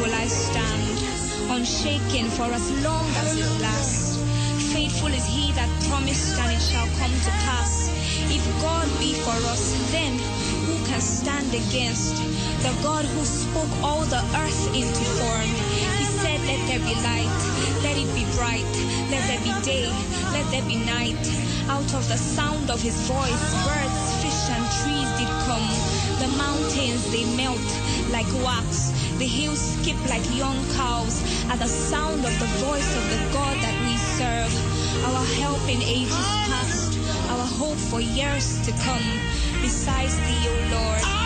will I stand, unshaken for as long as it lasts. Faithful is he that promised, and it shall come to pass. If God be for us, then who can stand against? The God who spoke all the earth into form. He said, Let there be light, let it be bright, let there be day, let there be night. Out of the sound of his voice, birds, fish, and trees did come. The mountains they melt like wax. The hills skip like young cows at the sound of the voice of the God that we serve. Our help in ages past, our hope for years to come. Besides thee, O Lord.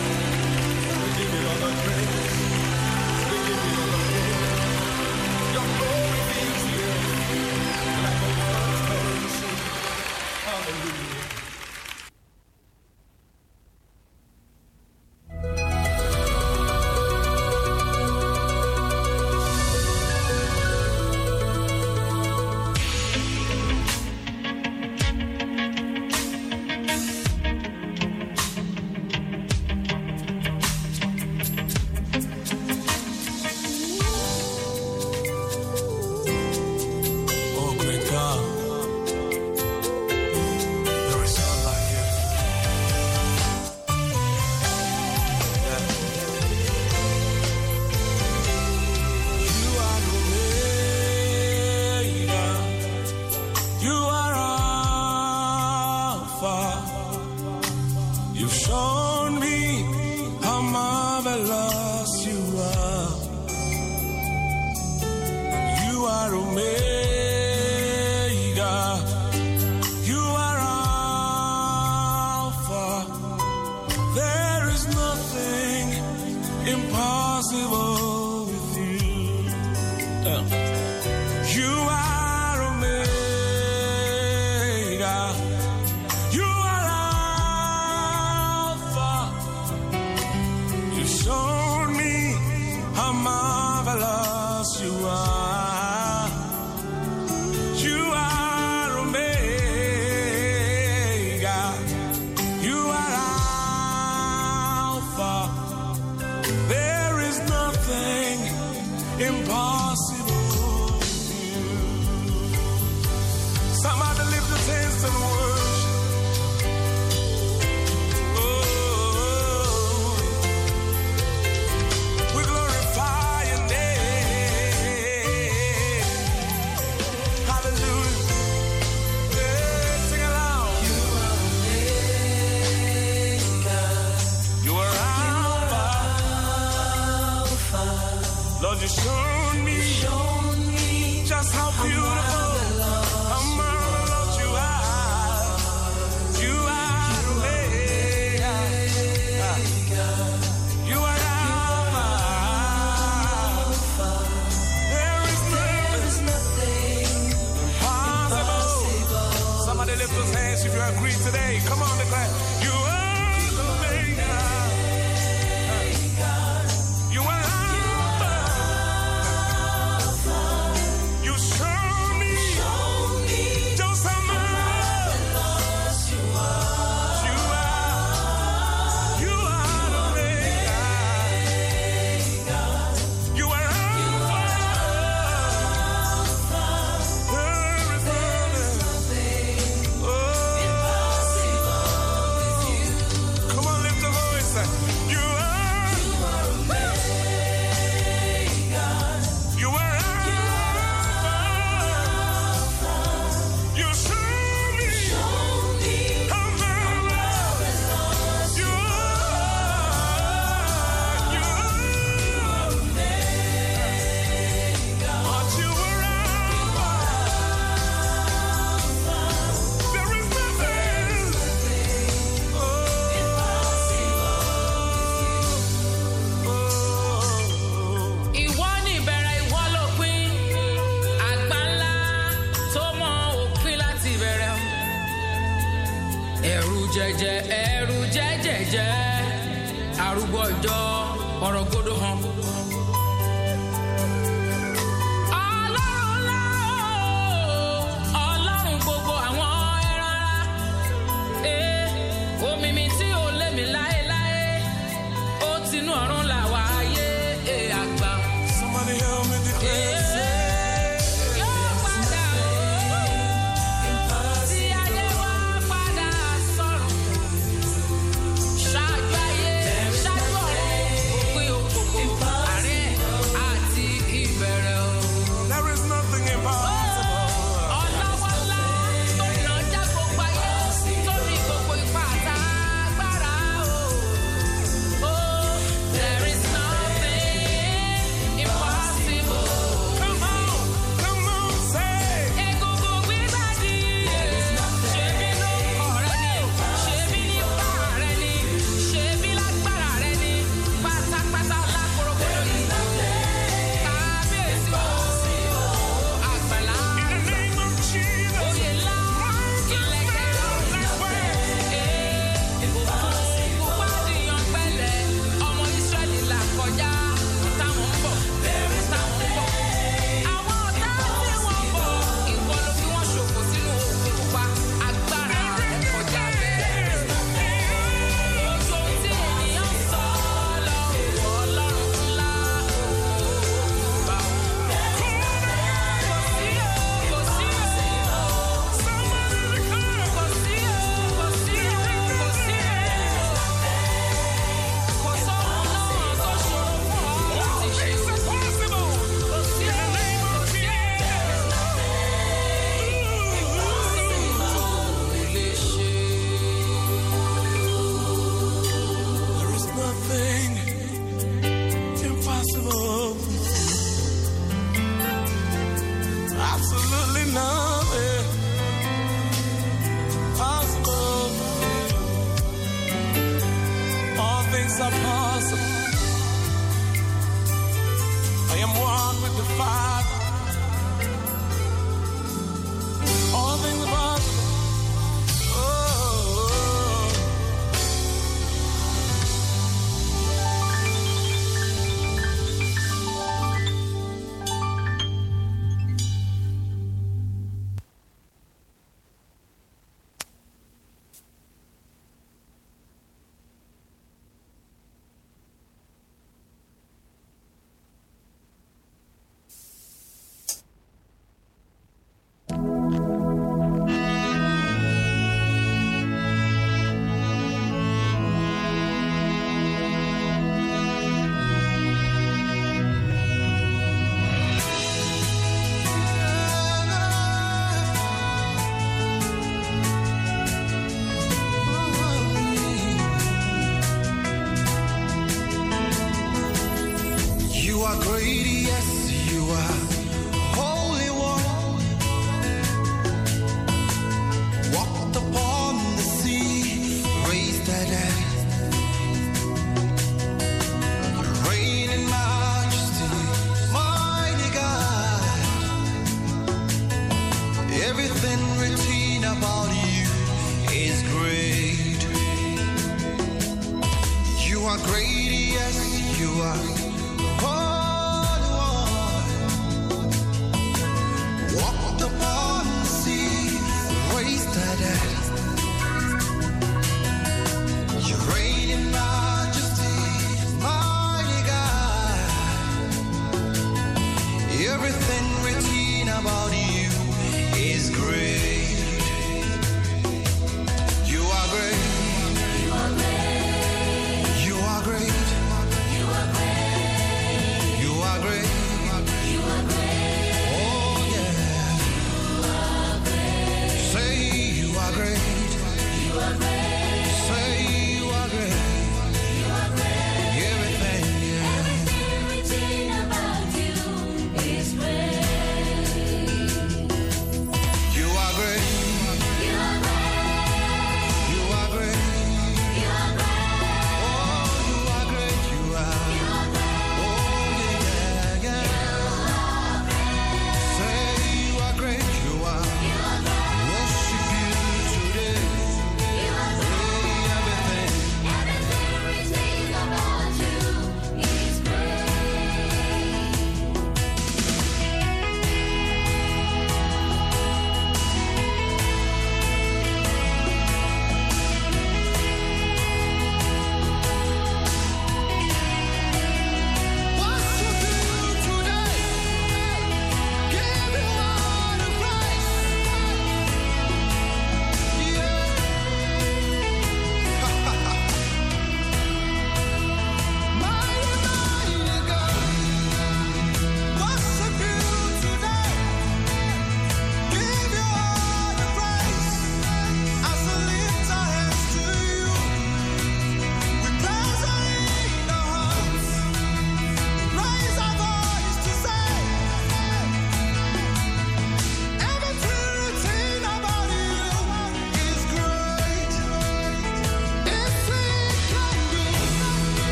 marvelous you are.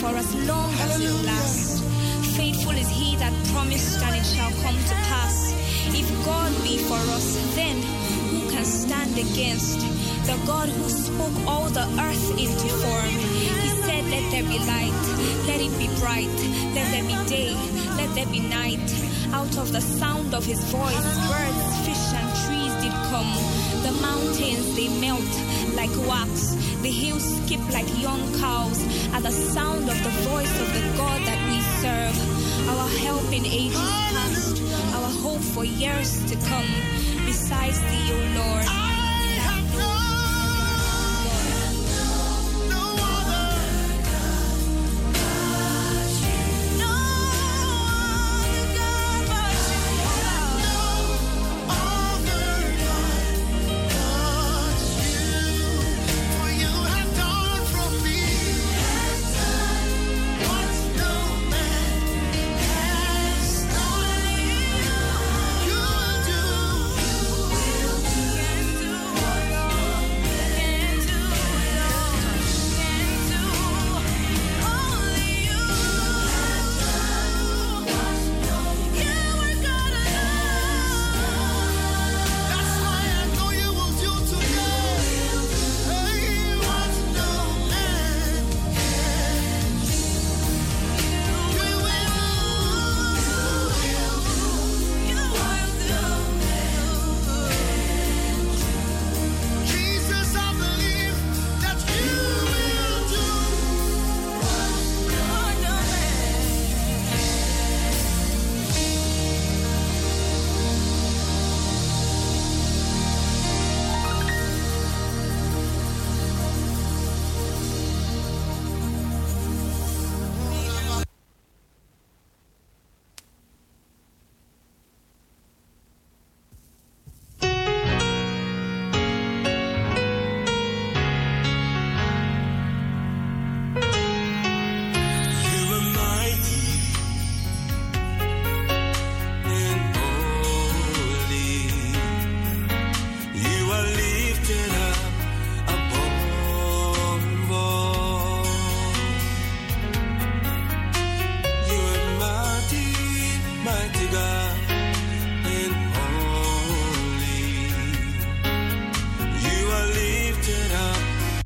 For as long as it lasts. Faithful is he that promised, and it shall come to pass. If God be for us, then who can stand against? The God who spoke all the earth into form. He said, Let there be light, let it be bright, let there be day, let there be night. Out of the sound of his voice, birds, fish, and trees did come. The mountains they melt like wax, the hills skip like young cows at the sound of the voice of the God that we serve. Our help in ages past, our hope for years to come. Besides thee, O Lord,